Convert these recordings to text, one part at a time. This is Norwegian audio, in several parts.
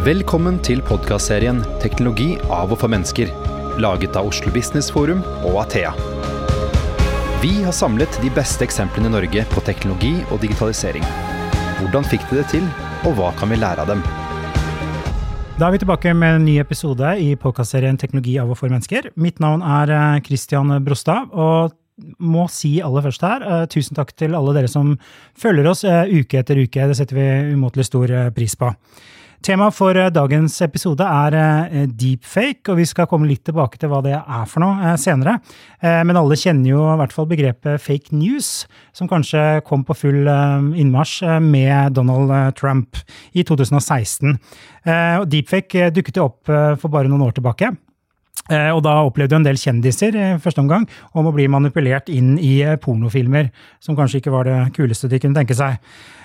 Velkommen til podkastserien 'Teknologi av og for mennesker', laget av Oslo Business Forum og Athea. Vi har samlet de beste eksemplene i Norge på teknologi og digitalisering. Hvordan fikk de det til, og hva kan vi lære av dem? Da er vi tilbake med en ny episode i podkastserien 'Teknologi av og for mennesker'. Mitt navn er eh, Christian Brostad, og må si aller først her, uh, tusen takk til alle dere som følger oss uh, uke etter uke. Det setter vi umåtelig stor uh, pris på. Temaet for dagens episode er deepfake, og vi skal komme litt tilbake til hva det er for noe senere. Men alle kjenner jo i hvert fall begrepet fake news, som kanskje kom på full innmarsj med Donald Trump i 2016. Deepfake dukket jo opp for bare noen år tilbake. Eh, og da opplevde en del kjendiser i første omgang om å bli manipulert inn i eh, pornofilmer, som kanskje ikke var det kuleste de kunne tenke seg.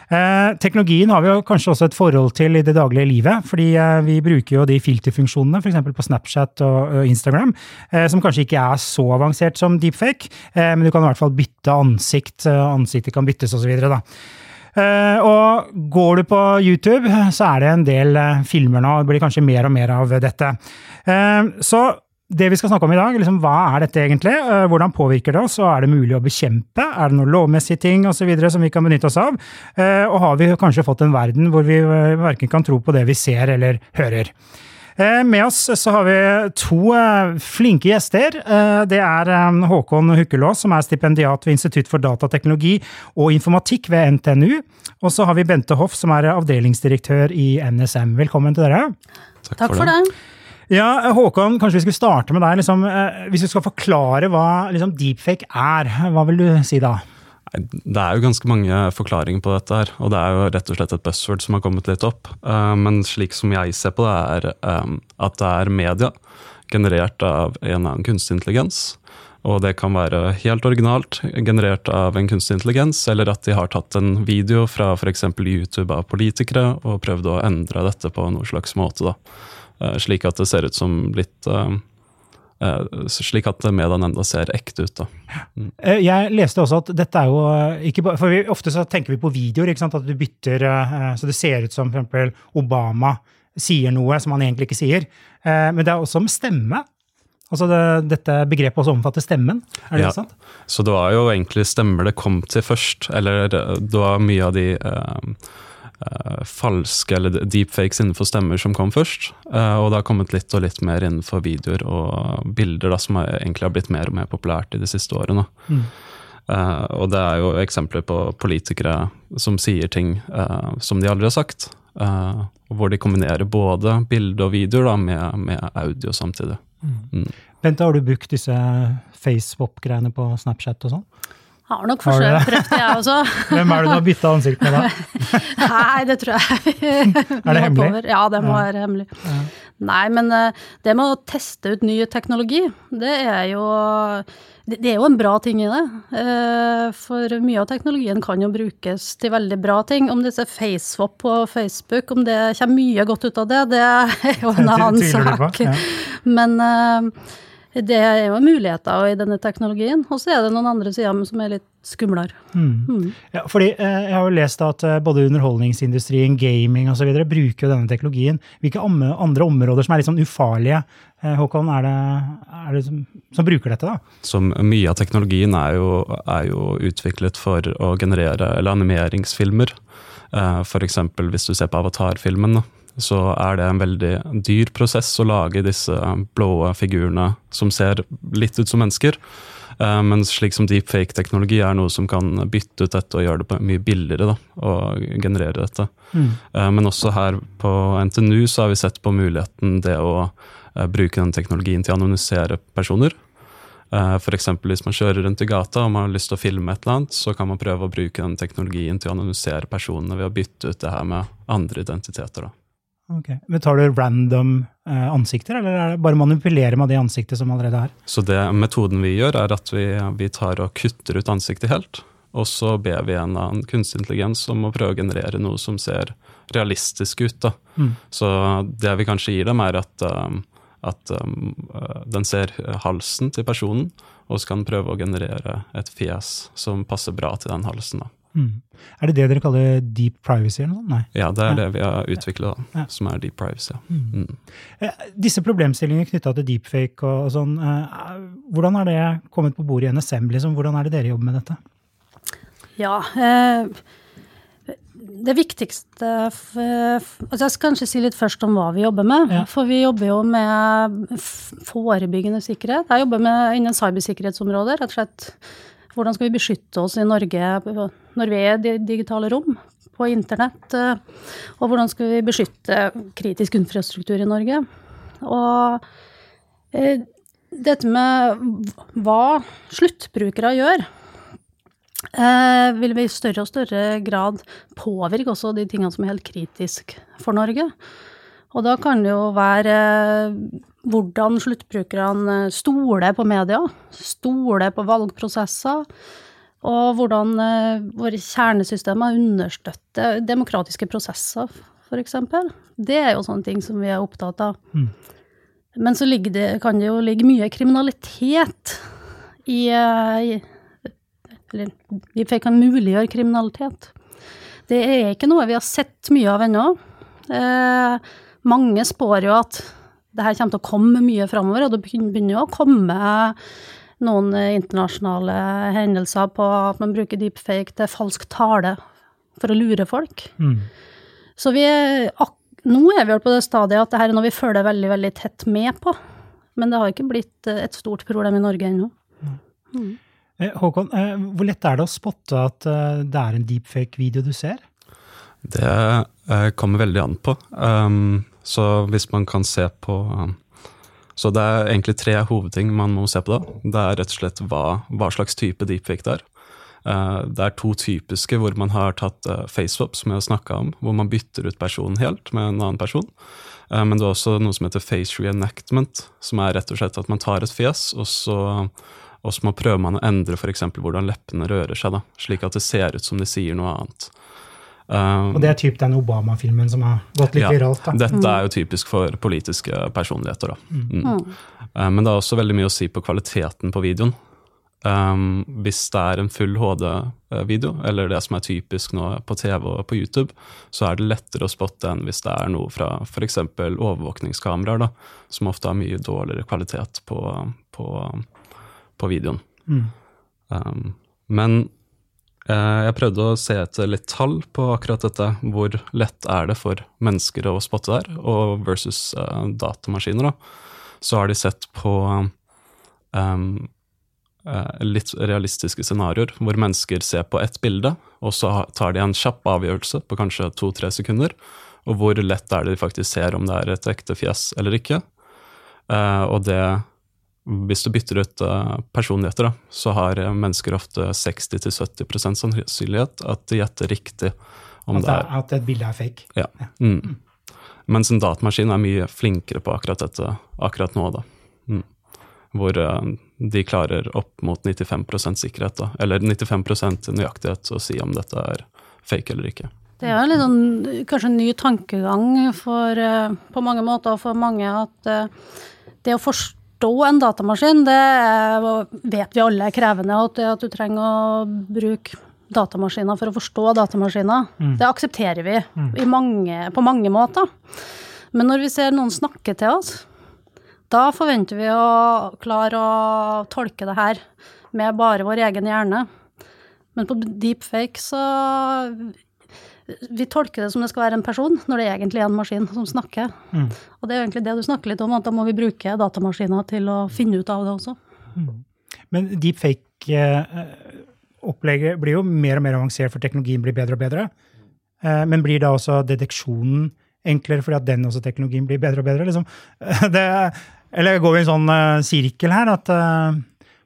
Eh, teknologien har vi jo kanskje også et forhold til i det daglige livet, fordi eh, vi bruker jo de filterfunksjonene f.eks. på Snapchat og, og Instagram, eh, som kanskje ikke er så avansert som deepfake, eh, men du kan i hvert fall bytte ansikt, ansiktet kan byttes osv. Uh, og går du på YouTube, så er det en del uh, filmer nå. Det blir kanskje mer og mer av dette. Uh, så det vi skal snakke om i dag, liksom, hva er dette egentlig? Eh, hvordan påvirker det oss, og er det mulig å bekjempe? Er det noen lovmessige ting osv. som vi kan benytte oss av? Eh, og har vi kanskje fått en verden hvor vi eh, verken kan tro på det vi ser eller hører? Med oss så har vi to flinke gjester. Det er Håkon Hukkelås, som er stipendiat ved Institutt for datateknologi og informatikk ved NTNU. Og så har vi Bente Hoff, som er avdelingsdirektør i NSM. Velkommen til dere. Takk, Takk for, for det. Ja, Håkon, kanskje vi skulle starte med deg. Liksom, eh, hvis du skal forklare hva liksom, deepfake er, hva vil du si da? Det er jo ganske mange forklaringer på dette, her, og det er jo rett og slett et buzzword som har kommet litt opp. Uh, men slik som jeg ser på det, er at det er media generert av en annen kunstig intelligens. Og det kan være helt originalt, generert av en kunstig intelligens, eller at de har tatt en video fra f.eks. YouTube av politikere og prøvd å endre dette på noen slags måte. da. Eh, slik at det ser ut som litt uh, slik at mediene enda ser ekte ut. Da. Mm. Jeg leste også at dette er jo ikke bare, for vi, Ofte så tenker vi på videoer, ikke sant? at du bytter så det ser ut som f.eks. Obama sier noe som han egentlig ikke sier. Men det er også med stemme. Altså det, Dette begrepet også omfatter stemmen? er det ja, sant? Så det var jo egentlig stemmer det kom til først. Eller det var mye av de uh, falske eller deepfakes innenfor stemmer som kom først. Uh, og det har kommet litt og litt mer innenfor videoer og bilder, da, som egentlig har blitt mer og mer populært i de siste årene. Mm. Uh, og det er jo eksempler på politikere som sier ting som de aldri har sagt. hvor de kombinerer både bilde og videoer da, med, med, audio samtidig. Mm. Mm. Bente, har du brukt disse facewap-greiene på Snapchat og sånn? Har nok forsøkt, prøvd jeg også. Hvem er det du har bytta ansikt med da? Nei, det tror jeg Er det hemmelig? Ja, det må ja. være hemmelig. Ja. Nei, men eh, det med å teste ut ny teknologi, det er jo det er jo en bra ting i det. Eh, for mye av teknologien kan jo brukes til veldig bra ting. Om disse FaceSwap på Facebook, om det kommer mye godt ut av det, det er jo en annen sak. Men eh, det er jo muligheter i denne teknologien. Og så er det noen andre sider som er litt skumlere. Mm. Mm. Ja, fordi eh, Jeg har jo lest at eh, både underholdningsindustrien, gaming osv. bruker jo denne teknologien. Hvilke andre områder som er litt sånn ufarlige, eh, Håkon, er det, er det som, som, bruker dette? da? Som Mye av teknologien er jo, er jo utviklet for å generere eller animeringsfilmer. Eh, F.eks. hvis du ser på Avatar-filmen. Så er det en veldig dyr prosess å lage disse blå figurene som ser litt ut som mennesker. Uh, men slik som deepfake-teknologi er noe som kan bytte ut dette og gjøre det mye billigere da, og generere dette. Mm. Uh, men også her på NTNU så har vi sett på muligheten det å uh, bruke den teknologien til å anonymisere personer. F.eks. hvis man kjører rundt i gata og man har lyst til å filme et eller annet, så kan man prøve å bruke den teknologien til å anonymisere personene ved å bytte ut det her med andre identiteter. da. Okay. Men Tar du random eh, ansikter, eller er det bare manipulerer med de ansiktene som allerede er? Så det Metoden vi gjør, er at vi, vi tar og kutter ut ansiktet helt. Og så ber vi en annen kunstig intelligens om å prøve å generere noe som ser realistisk ut. Mm. Så det vi kanskje gir dem, er at, um, at um, uh, den ser halsen til personen, og så kan den prøve å generere et fjes som passer bra til den halsen. Da. Mm. Er det det dere kaller deep privacy? eller noe? Nei. Ja, det er Ja. det vi har utvikla, Ja. som er deep privacy. Mm. Mm. Eh, Disse problemstillingene knytta til deepfake og, og sånn, eh, hvordan har det kommet på bordet i NSM? Liksom? Hvordan er det dere jobber med dette? Ja. Eh, det viktigste altså Jeg skal kanskje si litt først om hva vi jobber med. Ja. For vi jobber jo med forebyggende sikkerhet. Jeg jobber med innen cybersikkerhetsområdet. Rett og slett hvordan skal vi beskytte oss i Norge når vi er i digitale rom, på internett? eh, Og hvordan skal vi beskytte kritisk infrastruktur i Norge? Og eh, dette med hva sluttbrukere gjør, eh, vil vi i større og større grad påvirke også de tingene som er helt kritiske for Norge. Og da kan det jo være hvordan sluttbrukerne stoler på media, stoler på valgprosesser, og hvordan eh, våre kjernesystemer understøtter demokratiske prosesser, f.eks. Det er jo sånne ting som vi er opptatt av. Mm. Men så det, kan det jo ligge mye kriminalitet i, eh, i Eller vi kan muliggjøre kriminalitet. Det er ikke noe vi har sett mye av ennå. Eh, mange spår jo at det her kommer til å komme mye framover, og det begynner jo å komme noen eh, internasjonale hendelser på at man bruker deepfake til falsk tale for å lure folk. Mm. Så vi er, ak nå er vi vel på det stadiet at det her er noe vi følger veldig, veldig tett med på. Men det har ikke blitt eh, et stort problem i Norge ennå. Mm. Håkon, eh, hvor lett er det å spotte at eh, det er en deepfake-video du ser? Det eh, kommer veldig an på. Um, så hvis man kan se på um, Så det er egentlig tre hovedting man må se på da. Det er rett og slett hva, hva slags type deepfake det er. Eh, det er to typiske hvor man har tatt facewap, faceswap, som jeg har snakka om, hvor man bytter ut personen helt med en annen person. Eh, men det er også noe som heter face reenactment, som er rett og slett at man tar et fjes, og så, og så prøver man å endre f.eks. hvordan leppene rører seg, da, slik at det ser ut som de sier noe annet. Um, Og det er typ den Obama-filmen som har gått litt Ja, viralt. da. Dette er jo typisk for politiske personligheter. Da. Mm. Eh, Men det er også veldig mye å si på kvaliteten på videoen. Um, hvis det er en full HD-video, eller det som er typisk nå på TV og på YouTube, så er det lettere å spotte enn hvis det er noe fra f.eks. overvåkningskameraer, da, som ofte har mye dårligere kvalitet på, på, på videoen. Mm. Um, men jeg prøvde å se etter litt tall på akkurat dette. Hvor lett er det for mennesker å spotte der, og versus eh, datamaskiner. Da. Så har de sett på um, eh, litt realistiske scenarioer, hvor mennesker ser på ett bilde, og så tar de en kjapp avgjørelse på kanskje to-tre sekunder. Og hvor lett er det de faktisk ser om det er et ekte fjes eller ikke. Eh, og det hvis du bytter ut uh, personligheter, da, så har uh, mennesker ofte 60-70% sannsynlighet at de gjetter riktig om At, det er at et bilde er fake. ja. Mm. Mens en datamaskin er mye flinkere på akkurat dette akkurat nå, da. Mm. Hvor uh, de klarer opp mot 95 sikkerhet, da. Eller 95% nøyaktighet å si om dette er fake eller ikke. Det er jo en litt sånn, kanskje en ny tankegang for, eh, på mange måter for mange at eh, det å forstå en datamaskin, det vet vi alle er krevende. At du trenger å bruke datamaskiner for å forstå datamaskiner, det aksepterer vi i mange, på mange måter. Men når vi ser noen snakke til oss, da forventer vi å klare å tolke det her med bare vår egen hjerne. Men på deepfake så vi tolker det som det skal være en person, når det egentlig er en maskin som snakker. Mm. Og det er egentlig det du snakker litt om, at da må vi bruke datamaskiner til å finne ut av det også. Men deepfake-opplegget blir jo mer og mer avansert, for teknologien blir bedre og bedre. Eh, Men blir da også deteksjonen enklere fordi at den også teknologien blir bedre og bedre? Liksom? Det, eller går vi i en sånn eh, sirkel her, at eh,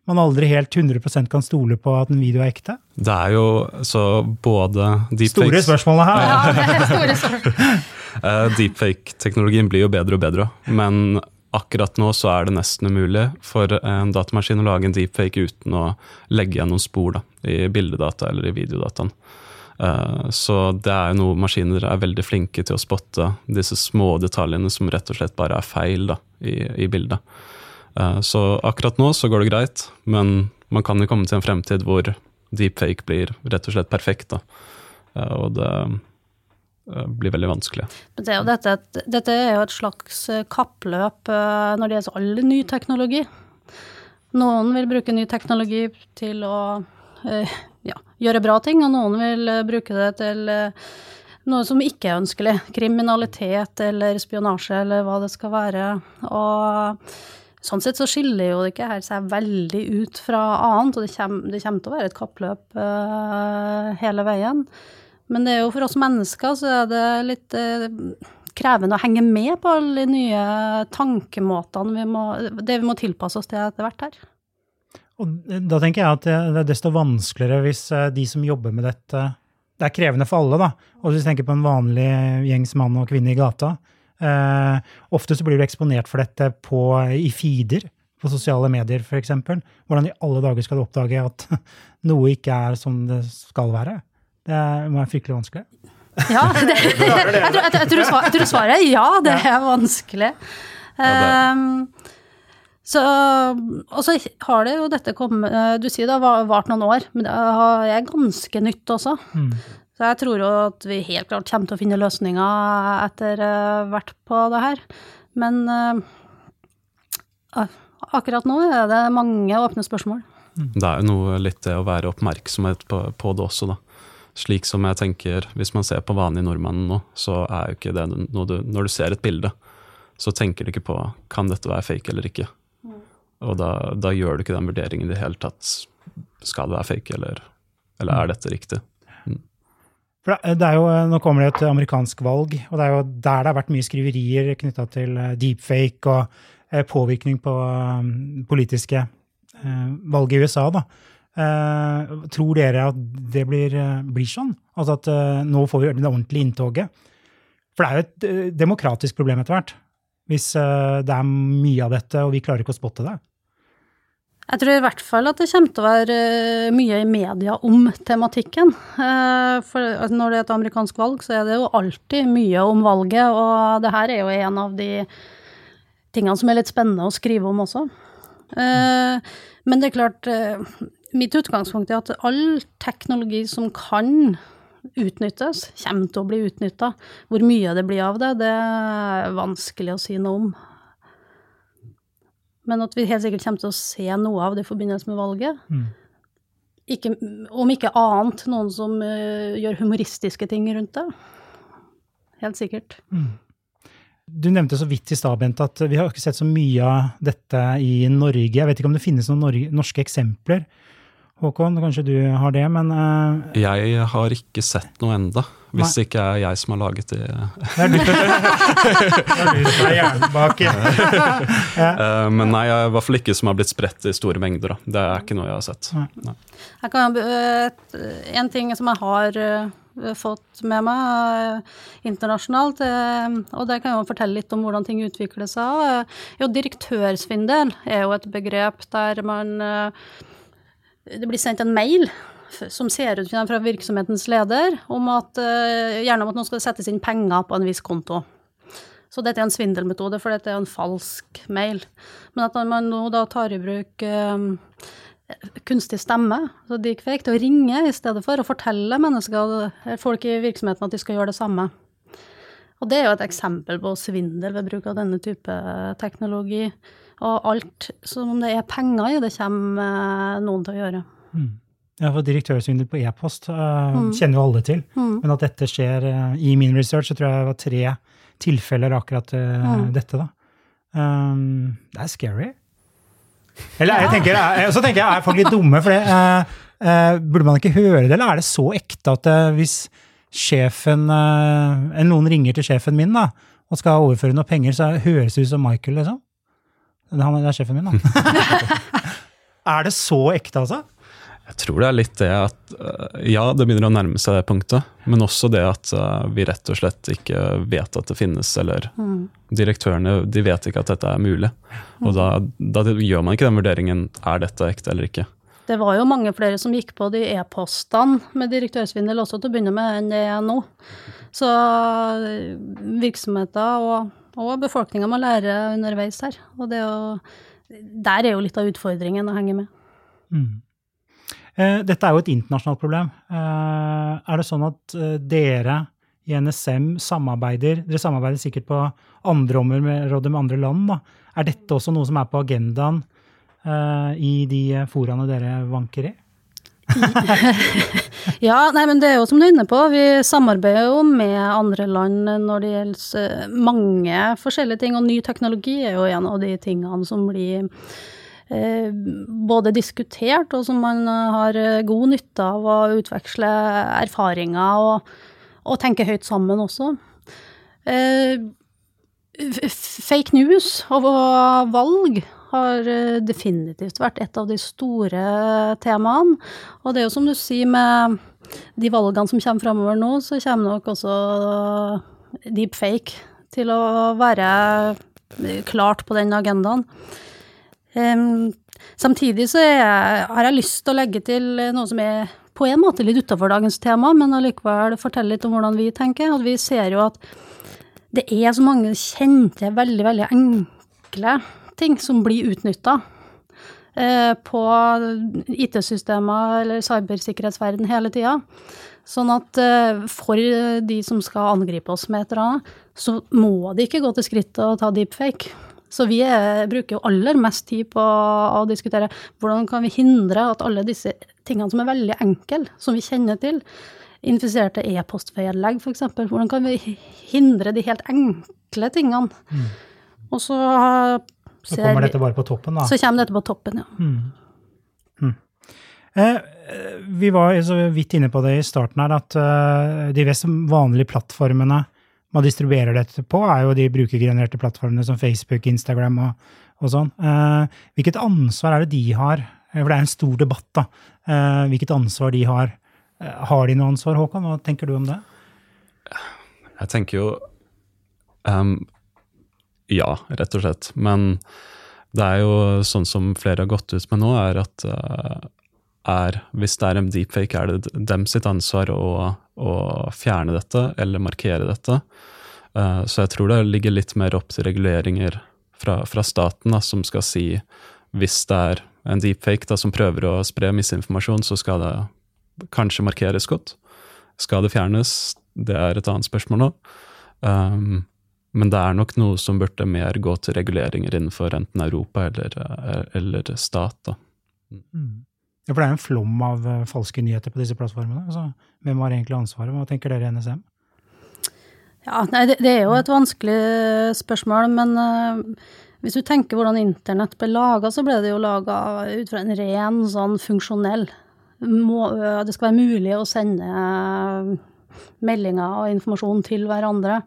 man aldri helt 100% kan stole på at en video er ekte? Det er jo så både Store deepfakes spørsmålet her. Ja, det er store spørsmål. Eh, Deepfake-teknologien blir jo bedre og bedre, men akkurat nå så er det nesten umulig for en datamaskin å lage en deepfake uten å legge igjen noen spor da, i bildedata eller i videodataen. Eh, Så det er jo noe maskiner er veldig flinke til å spotte, disse små detaljene som rett og slett bare er feil da, i, i bildet. Eh, Så akkurat nå så går det greit, men man kan jo komme til en fremtid hvor deepfake blir rett og slett perfekt. da. Eh, og det eh, blir veldig vanskelig. Det er dette, dette, er jo et slags kappløp når det gjelder all ny teknologi. Noen vil bruke ny teknologi til å ja, gjøre bra ting, og noen vil bruke det til noe som ikke er ønskelig. Kriminalitet eller spionasje eller hva det skal være. Og sånn sett så skiller jo det ikke her seg veldig ut fra annet, og det kommer, det kommer til å være et kappløp uh, hele veien. Men det er jo for oss mennesker så er det litt uh, krevende å henge med på alle de nye tankemåtene vi må, det vi må tilpasse oss til etter hvert her. Og da tenker jeg at det er desto vanskeligere hvis eh, de som jobber med dette Det er krevende for alle, da. Og hvis du tenker på en vanlig gjengs mann og kvinne i gata, Eh, ofte så blir du eksponert for dette på, i feeder på sosiale medier, f.eks. Hvordan i alle dager skal du oppdage at noe ikke er som det skal være? Det må være fryktelig vanskelig. Ja, det, jeg, tror, jeg, jeg, jeg, tror, svaret er ja, det er vanskelig. Um, så, og så har det jo dette kommet Du sier det har vart noen år, men det er ganske nytt også. Så jeg tror jo at vi helt klart kommer til å finne løsninger etter uh, hvert på det her. Men uh, akkurat nå er det mange åpne spørsmål. Det er jo noe litt det å være oppmerksomhet på, på, det også, da. Slik som jeg tenker, hvis man ser på vanlige nordmenn nå, så er jo ikke det du Når du ser et bilde, så tenker du ikke på kan dette være fake eller ikke. Og da, da, gjør du ikke den vurderingen i det hele tatt. Skal det være fake, eller, eller er dette riktig? For det er jo, Nå kommer det et amerikansk valg, og det er jo der det har vært mye skriverier knytta til eh, deepfake og eh, påvirkning på politiske valg i USA. da. Tror dere at det blir, blir sånn? Altså at nå får vi det ordentlige inntoget? For det er jo et demokratisk problem etter hvert. Hvis det er mye av dette, og vi klarer ikke å spotte det. Jeg tror i hvert fall at det kommer til å være eh, mye i media om tematikken. Eh, for altså, når det er et amerikansk valg, så er det jo alltid mye om valget, og det her er jo en av de tingene som er litt spennende å skrive om også. Eh, men det er klart, mitt utgangspunkt er at all teknologi som kan utnyttes, kommer til å bli utnytta. Hvor mye det blir av det, det er vanskelig å si noe om. Men at vi helt sikkert kommer til å se noe av det i forbindelse med valget. Mm. Ikke, om ikke annet noen som uh, gjør humoristiske ting rundt det. Helt sikkert. Mm. Du nevnte så vidt i stad, Bente, at vi har ikke sett så mye av dette i Norge. Jeg vet ikke om det finnes noen norske eksempler Håkon, kanskje du har det, men uh, Jeg har ikke sett noe enda, hvis det ikke er jeg som har laget det. det er du, som er hjernen bak. ja. uh, men nei, i hvert fall ikke som har blitt spredt i store mengder. Da. Det er ikke noe jeg har sett. Nei. Jeg kan, uh, en ting som jeg har fått med meg internasjonalt, og det kan jeg jo fortelle litt om hvordan ting utvikler seg. Jo, direktørsvindel er jo et begrep der man det blir sendt en mail som ser ut fra virksomhetens leder, om at, uh, gjerne om at nå skal det settes inn penger på en viss konto. Så dette er en svindelmetode, for dette er en falsk mail. Men at man nå da tar i bruk uh, kunstig stemme, så deepfake, til å ringe i stedet for å fortelle mennesker, folk i virksomheten at de skal gjøre det samme. Og det er jo et eksempel på svindel ved bruk av denne type teknologi. Og alt som det er penger i det, kommer noen til å gjøre. Mm. Ja, for direktørsvindel på e-post uh, mm. kjenner jo alle til. Mm. Men at dette skjer uh, i min research, så tror jeg det var tre tilfeller akkurat uh, dette, da. Um, det er scary. Eller ja. jeg tenker, jeg, så tenker jeg, er folk litt dumme? For det, burde man ikke høre det, eller er det så ekte at hvis sjefen Noen ringer til sjefen min da, og skal overføre noe penger, så høres det ut som Michael, liksom? Han er sjefen min, da. er det så ekte, altså? Jeg tror det er litt det at eh, ja, det begynner å nærme seg det punktet. Men også det at eh, vi rett og slett ikke vet at det finnes, eller mm. direktørene de vet ikke at dette er mulig. Og da, da, gjør man ikke den vurderingen er dette ekte eller ikke. Det var jo mange flere som gikk på de e-postene med direktørsvindel også til å begynne med, enn det er nå. Så eh, virksomheter og og befolkninga må lære underveis her. Og å, der er jo litt av utfordringen å henge med. Mm. Eh, dette er jo et internasjonalt problem. Eh, er det sånn at eh, dere i NSM samarbeider Dere samarbeider sikkert på andre områder med andre land. da. Er dette også noe som er på agendaen i de foraene dere vanker i? ja, nei, men det er jo som du er inne på, vi samarbeider jo med andre land når det gjelder mange forskjellige ting, og ny teknologi er jo en av de tingene som blir Eh, både diskutert, og som man har eh, god nytte av å utveksle erfaringer og, og tenke høyt sammen også. Eh, fake news og valg har definitivt vært et av de store temaene. Og det er jo som du sier, med de valgene som kommer framover nå, så kommer nok også deepfake til å være klart på den agendaen. Um, samtidig så jeg, har jeg lyst til å legge til noe som er på en måte litt utafor dagens tema, men allikevel fortelle litt om hvordan vi tenker. At vi ser jo at det er så mange kjente, veldig, veldig enkle ting som blir utnytta eh, på IT-systemer eller cybersikkerhetsverden hele tida. Sånn at eh, for de som skal angripe oss med et eller annet, så må de ikke gå til skrittet og ta deepfake. Så vi er, bruker jo aller mest tid på å diskutere hvordan kan vi hindre at alle disse tingene som er veldig enkle, som vi kjenner til, infiserte e-postvedlegg f.eks., hvordan kan vi hindre de helt enkle tingene? Mm. Og så Så kommer dette bare på toppen, da? Så kommer dette på toppen, ja. Mm. Mm. Eh, vi var så vidt inne på det i starten her, at uh, de mest vanlige plattformene man distribuerer dette på, er jo de brukergenererte plattformene som Facebook, Instagram og, og sånn. Eh, hvilket ansvar er det de har? Eh, for det er en stor debatt, da. Eh, hvilket ansvar de har. Eh, har de noe ansvar, Håkan? Hva tenker du om det? Jeg tenker jo um, Ja, rett og slett. Men det er jo sånn som flere har gått ut med nå, er at uh, er, hvis det er en deepfake, er det dem sitt ansvar å, å fjerne dette eller markere dette. Uh, så jeg tror det ligger litt mer opp til reguleringer fra, fra staten da, som skal si hvis det er en deepfake da, som prøver å spre misinformasjon, så skal det kanskje markeres godt. Skal det fjernes? Det er et annet spørsmål nå. Um, men det er nok noe som burde mer gå til reguleringer innenfor enten Europa eller, eh, eller stat. da. Mm. Ja, For det er en flom av uh, falske nyheter på disse plattformene. Altså, hvem har egentlig ansvaret? Hva tenker dere i NSM? Ja, nei, det, det, er jo et vanskelig spørsmål, men uh, hvis du tenker hvordan internett ble laga, så ble det jo laga ut fra en ren sånn funksjonell må, uh, Det skal være mulig å sende meldinger og informasjon til hverandre.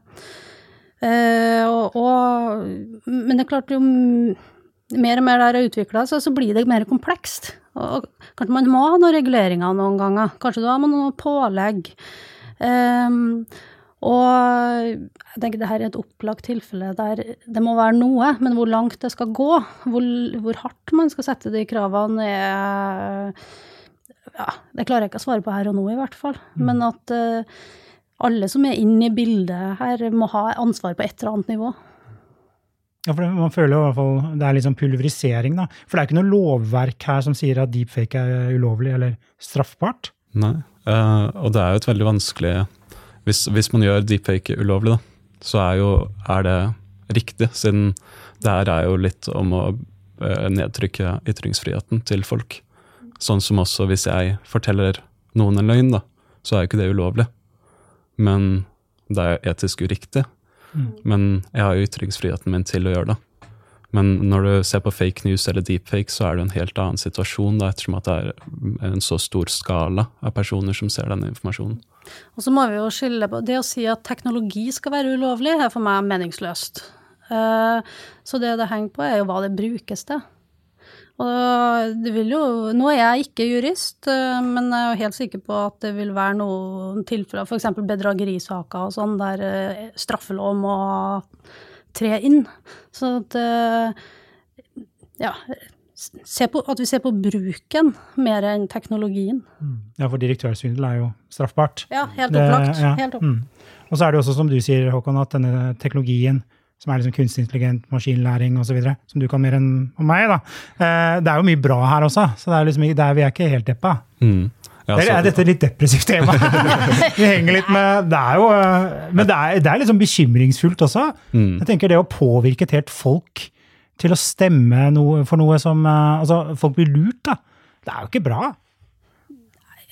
Og, og, men det er klart, jo mer og mer det er utvikla seg, så blir det mer komplekst. Og kanskje man må ha noen reguleringer noen ganger. Kanskje du har noen pålegg. Um, og jeg tenker det her er et opplagt tilfelle der det må være noe, men hvor langt det skal gå, hvor, hvor hardt man skal sette de kravene, er ja, Det klarer jeg ikke å svare på her og nå, i hvert fall. Mm. Men at uh, alle som er inne i bildet her, må ha ansvar på et eller annet nivå. Ja, for Man føler jo i hvert fall det er litt sånn pulverisering. da. For det er ikke noe lovverk her som sier at deepfake er ulovlig eller straffbart. Nei, uh, og det er jo et veldig vanskelig Hvis, hvis man gjør deepfake ulovlig, da, så er, jo, er det riktig, siden det her er jo litt om å uh, nedtrykke ytringsfriheten til folk. Sånn som også hvis jeg forteller noen en løgn, da, så er jo ikke det ulovlig. Men det er etisk uriktig. Mm. Men jeg har jo ytringsfriheten min til å gjøre det. Men når du ser på fake news eller deepfake, så er det en helt annen situasjon, da, ettersom at det er en så stor skala av personer som ser denne informasjonen. Og så må vi jo skille på Det å si at teknologi skal være ulovlig, er for meg meningsløst. Eh, så det det henger på, er jo hva det brukes til. Og det vil jo Nå er jeg ikke jurist, eh, men jeg er jo helt sikker på at det vil være noen tilfeller, f.eks. bedragerisaker og sånn, der eh, straffelov må tre inn. Så at eh, Ja. På, at vi ser på bruken mer enn teknologien. Mm. Ja, for direktørsvindel er jo straffbart. Ja, helt opplagt. Det, ja. Helt opp. Mm. Og så er det også, som du sier, Håkon, at denne teknologien som er liksom kunstig intelligent, maskinlæring osv., som du kan mer enn om meg. da. Eh, det er jo mye bra her også, så det er liksom, der vi er ikke helt deppa. Mm. Ja, Eller er dette litt depressivt tema? vi henger litt med Det er jo eh, Men det er, det er liksom bekymringsfullt også. Mm. Jeg tenker det å påvirke et helt folk til å stemme noe, for noe som eh, Altså, folk blir lurt, da. Det er jo ikke bra.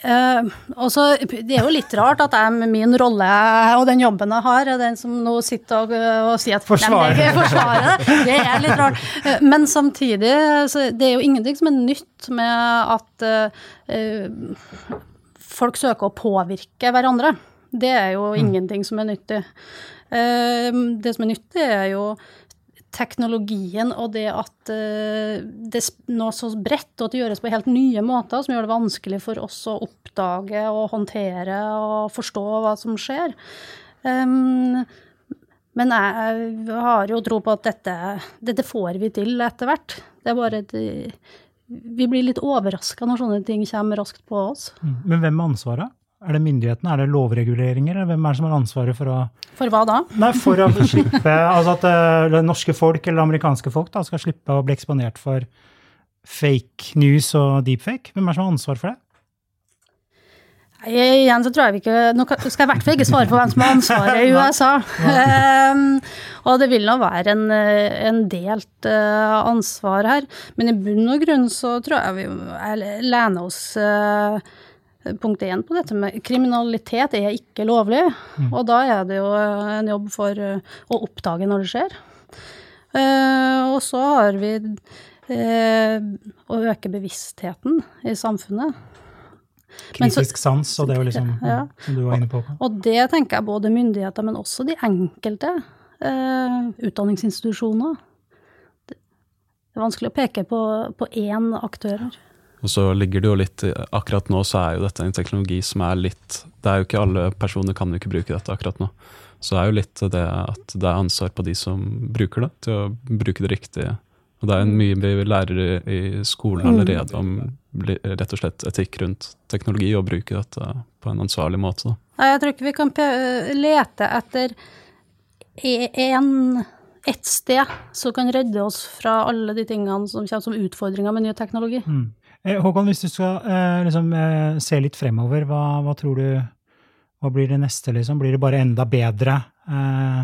Eh, også, det er jo litt rart at jeg med min rolle og den jobben jeg har, er den som nå sitter og, og sier at Forsvarer. Nei, det, forsvarer det. Det er litt rart. Uh, Men samtidig, så det er jo ingenting som er nytt med at uh, folk søker å påvirke hverandre. Det er jo ingenting som er nyttig. Eh, det som er nyttig, er jo teknologien og det at eh, det er noe så bredt, og at det gjøres på helt nye måter, som gjør det vanskelig for oss å oppdage og håndtere og forstå hva som skjer. Um, men jeg har jo tro på at dette, dette får vi til etter hvert. Det er bare et, Vi blir litt overraska når sånne ting kommer raskt på oss. Men hvem har ansvaret? Er det myndighetene, er det lovreguleringer, eller hvem er det som har ansvaret for å For hva da? Nei, for å slippe Altså at eh, det norske folk eller amerikanske folk da, skal slippe å bli eksponert for fake news og deepfake. Hvem er det som har ansvar for det? Jeg, Igjen så tror jeg vi ikke Nå skal jeg i hvert fall ikke svare på hvem som har ansvaret i USA. Um, og det vil nå være en, eh, en delt uh, ansvar her. Men i bunn og grunn så tror jeg vi lener oss eh, punkt én på dette med kriminalitet er ikke lovlig. Og da er det jo en jobb for eh, å oppdage når det skjer. Uh, og så har vi uh, å øke bevisstheten i samfunnet. Kritisk så- sans og det er jo liksom, Ja. som du var inne på. Og det tenker jeg både myndigheter, men også de enkelte uh, utdanningsinstitusjoner. Det det er vanskelig å peke på, på én aktør her. Og så ligger det jo litt Akkurat nå så er jo dette en teknologi som er litt Det er jo ikke alle personer kan jo ikke bruke dette akkurat nå. Så det er jo litt det at det er ansvar på de som bruker det, til å bruke det riktige. Og det er jo mye vi lærer i, i skolen allerede om rett og slett etikk rundt teknologi, og bruke dette på en ansvarlig måte. Da. Nei, Jeg tror ikke vi kan lete etter én ett sted som kan redde oss fra alle de tingene som kommer som utfordringer med ny teknologi. Mm. Eh, Håkon, hvis du skal eh, liksom, eh, se litt fremover, hva, hva tror du Hva blir det neste, liksom? Blir det bare enda bedre eh,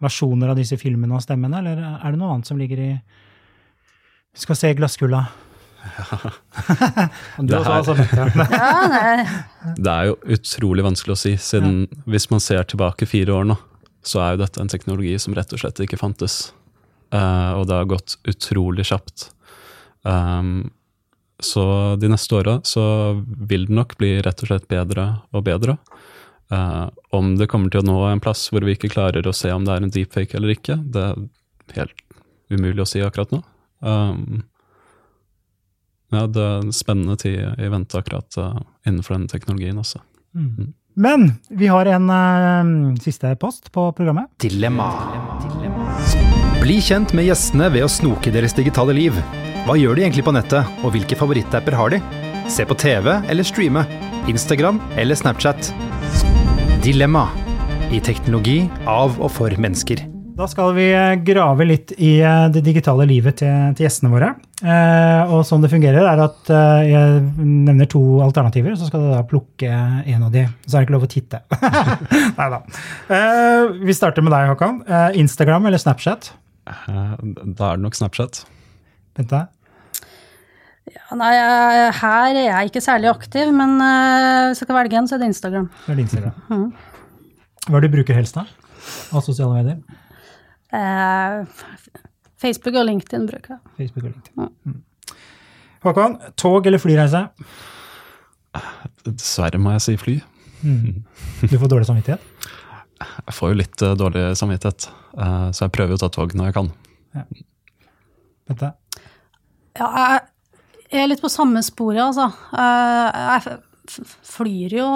versjoner av disse filmene og stemmene, eller er det noe annet som ligger i Vi skal se glasskulla. Det her- altså, ja. Ja, nei. Det er jo utrolig vanskelig å si, siden hvis man ser tilbake fire år nå, så er jo dette en teknologi som rett og slett ikke fantes. Uh, og det har gått utrolig kjapt. Um, så de neste åra så vil det nok bli rett og slett bedre og bedre. Eh, om det kommer til å nå en plass hvor vi ikke klarer å se om det er en deepfake eller ikke, det er helt umulig å si akkurat nå. Um, ja, det er en spennende tid i vente akkurat uh, innenfor denne teknologien også. Mm. Men vi har en uh, siste post på programmet. Dilemma. Bli kjent med gjestene ved å snoke deres digitale liv. Hva gjør de egentlig på nettet, og hvilke favorittapper har de? Se på TV eller streame. Instagram eller Snapchat. Dilemma. I teknologi av og for mennesker. Da skal vi eh, grave litt i eh, det digitale livet til, til gjestene våre. Eh, og sånn det fungerer, er at eh, jeg nevner to alternativer, så skal du da plukke en av de. Så er det ikke lov å titte. Nei da. Eh, vi starter med deg, Håkan. Eh, Instagram eller Snapchat? Da er det nok Snapchat. Bente? Ja, nei, her er jeg ikke særlig aktiv, men uh, hvis jeg skal velge en, så er det Instagram. Det er det Instagram. Hva er det du bruker helst, da? Av sosiale medier? Uh, Facebook og LinkedIn bruker jeg. Facebook og LinkedIn. Mm. Håkon, tog eller flyreise? Dessverre må jeg si fly. Du får dårlig samvittighet? Jeg får jo litt uh, dårlig samvittighet, eh, så jeg prøver å ta tog når jeg kan. Bente? Ja, jeg er litt på samme sporet, altså. Eh, Jeg flyr jo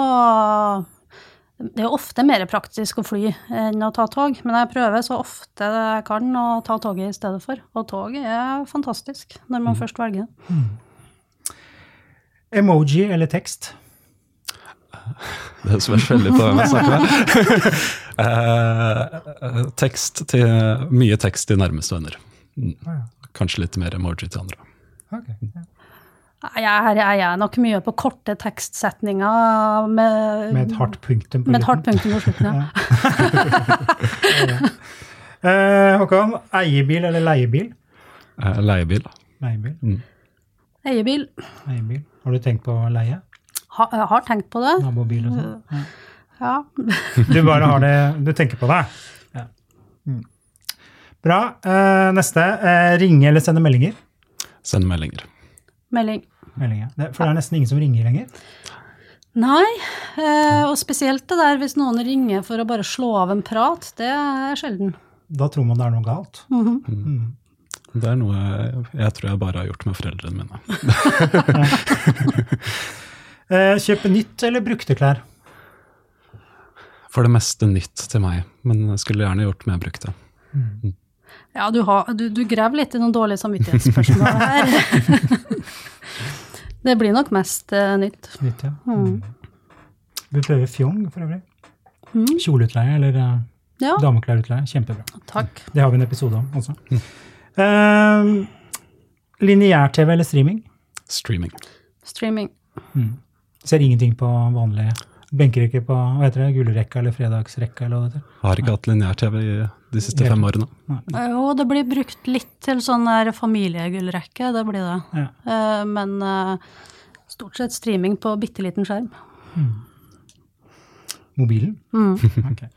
Det er jo ofte mer praktisk å fly enn å ta tog, men jeg prøver så ofte jeg kan å ta toget i stedet for. Og toget er fantastisk når man først velger det. Emoji eller tekst? Det spørs veldig på hvem jeg snakker med. Eh, tekst til, mye tekst til nærmeste venner. Mm. Ah. Kanskje litt mer emoji til andre. Ok, ja. Jeg er, jeg nok mye på korte tekstsetninger med, Med et hardt punktum på med et hardt punktum på slutten. Ja. Eh, Håkon, eiebil eller leiebil? Eh, leiebil. Leiebil. Eiebil. Leiebil. Har du tenkt på å leie? Ha, jeg har tenkt på det. Nabobil og sånn? Ja. Ja. Du bare har det Du tenker på det? Ja. Mm. Bra. Eh, neste. Eh, ringe eller sende meldinger? Send meldinger. Melding. Meldinger. Det, for det er nesten ingen som ringer lenger. Nei, eh, og spesielt det der hvis noen ringer for å bare slå av en prat, det er sjelden. Da tror man det er noe galt. Mhm. Mm. Det er noe jeg, jeg tror jeg bare har gjort med foreldrene mine. Eh, kjøpe nytt eller brukte klær? For det meste nytt til meg, men jeg skulle gjerne gjort mer brukte. Ja, du, har, du, du graver litt i noen dårlige samvittighetsspørsmål her. det blir nok mest uh, nytt. Nytt, ja. Mm. Vi prøver fjong for øvrig. Mm. Kjoleutleie eller uh, Ja, dameklærutleie. Kjempebra. takk. Det har vi en episode om også. Eh, Lineær-TV eller streaming? Streaming. Streaming. Ser ingenting på vanlig benkerekke på hva heter det, gullrekka eller fredagsrekka eller hva det heter. Har ikke hatt lineær-TV de siste fem årene. Jo, det blir brukt litt til sånn der familiegullrekke, det blir det. Ja. Eh, Men eh, stort sett streaming på bitte liten skjerm. Mobilen? Mm. Okay.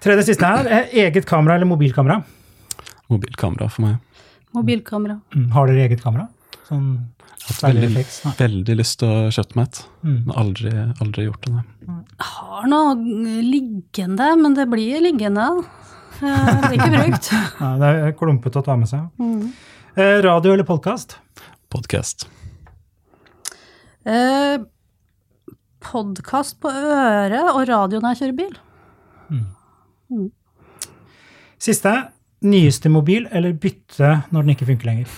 Tredje siste her. eh, Eget kamera eller mobilkamera? Mobilkamera for meg. Mobilkamera. Mm. Har dere eget kamera? Sånn særlig Veldig, refleks? Veldig lyst til å et, Mm. men aldri, aldri gjort det. Jeg Har noe liggende, men det blir liggende. Eh, Det blir ikke brukt. Nei, det er klumpete å ta med seg. Mm. Eh, radio eller podkast? Podcast. Eh, Podkast på øret og radio når jeg kjører bil. Siste. Nyeste mobil eller bytte når den ikke funker lenger?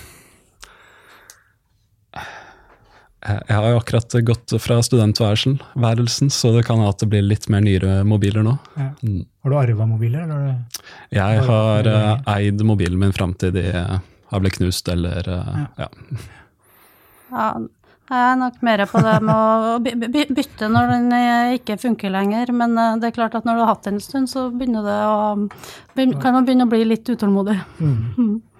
Jeg jeg har jo akkurat gått fra studentværelsen, så det kan hende at det blir litt mer nyere mobiler nå. Ja. Mm. Har du arva mobiler? Eller. Jeg har eh, eid mobilen min fram til de har blitt knust eller eh, ja. Ja, jeg er nok mer på det med å by- by- bytte når den eh, ikke funker lenger. Men eh, det er klart at når du har hatt den en stund, så begynner det å, kan man begynne å bli litt utålmodig.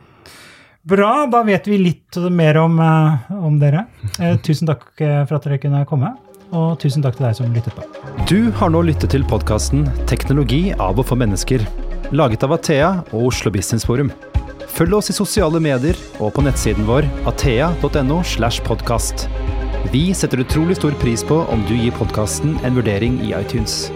Bra, da vet vi litt mer om, eh, om dere. Eh, tusen takk eh, for at dere kunne komme, og tusen takk til deg som lyttet på. Du har nå lyttet til podkasten 'Teknologi av og for mennesker', laget av Athea og Oslo Business Forum. Følg oss i sosiale medier og på nettsiden vår athea.no. slash podcast. Vi setter utrolig stor pris på om du gir podkasten en vurdering i iTunes.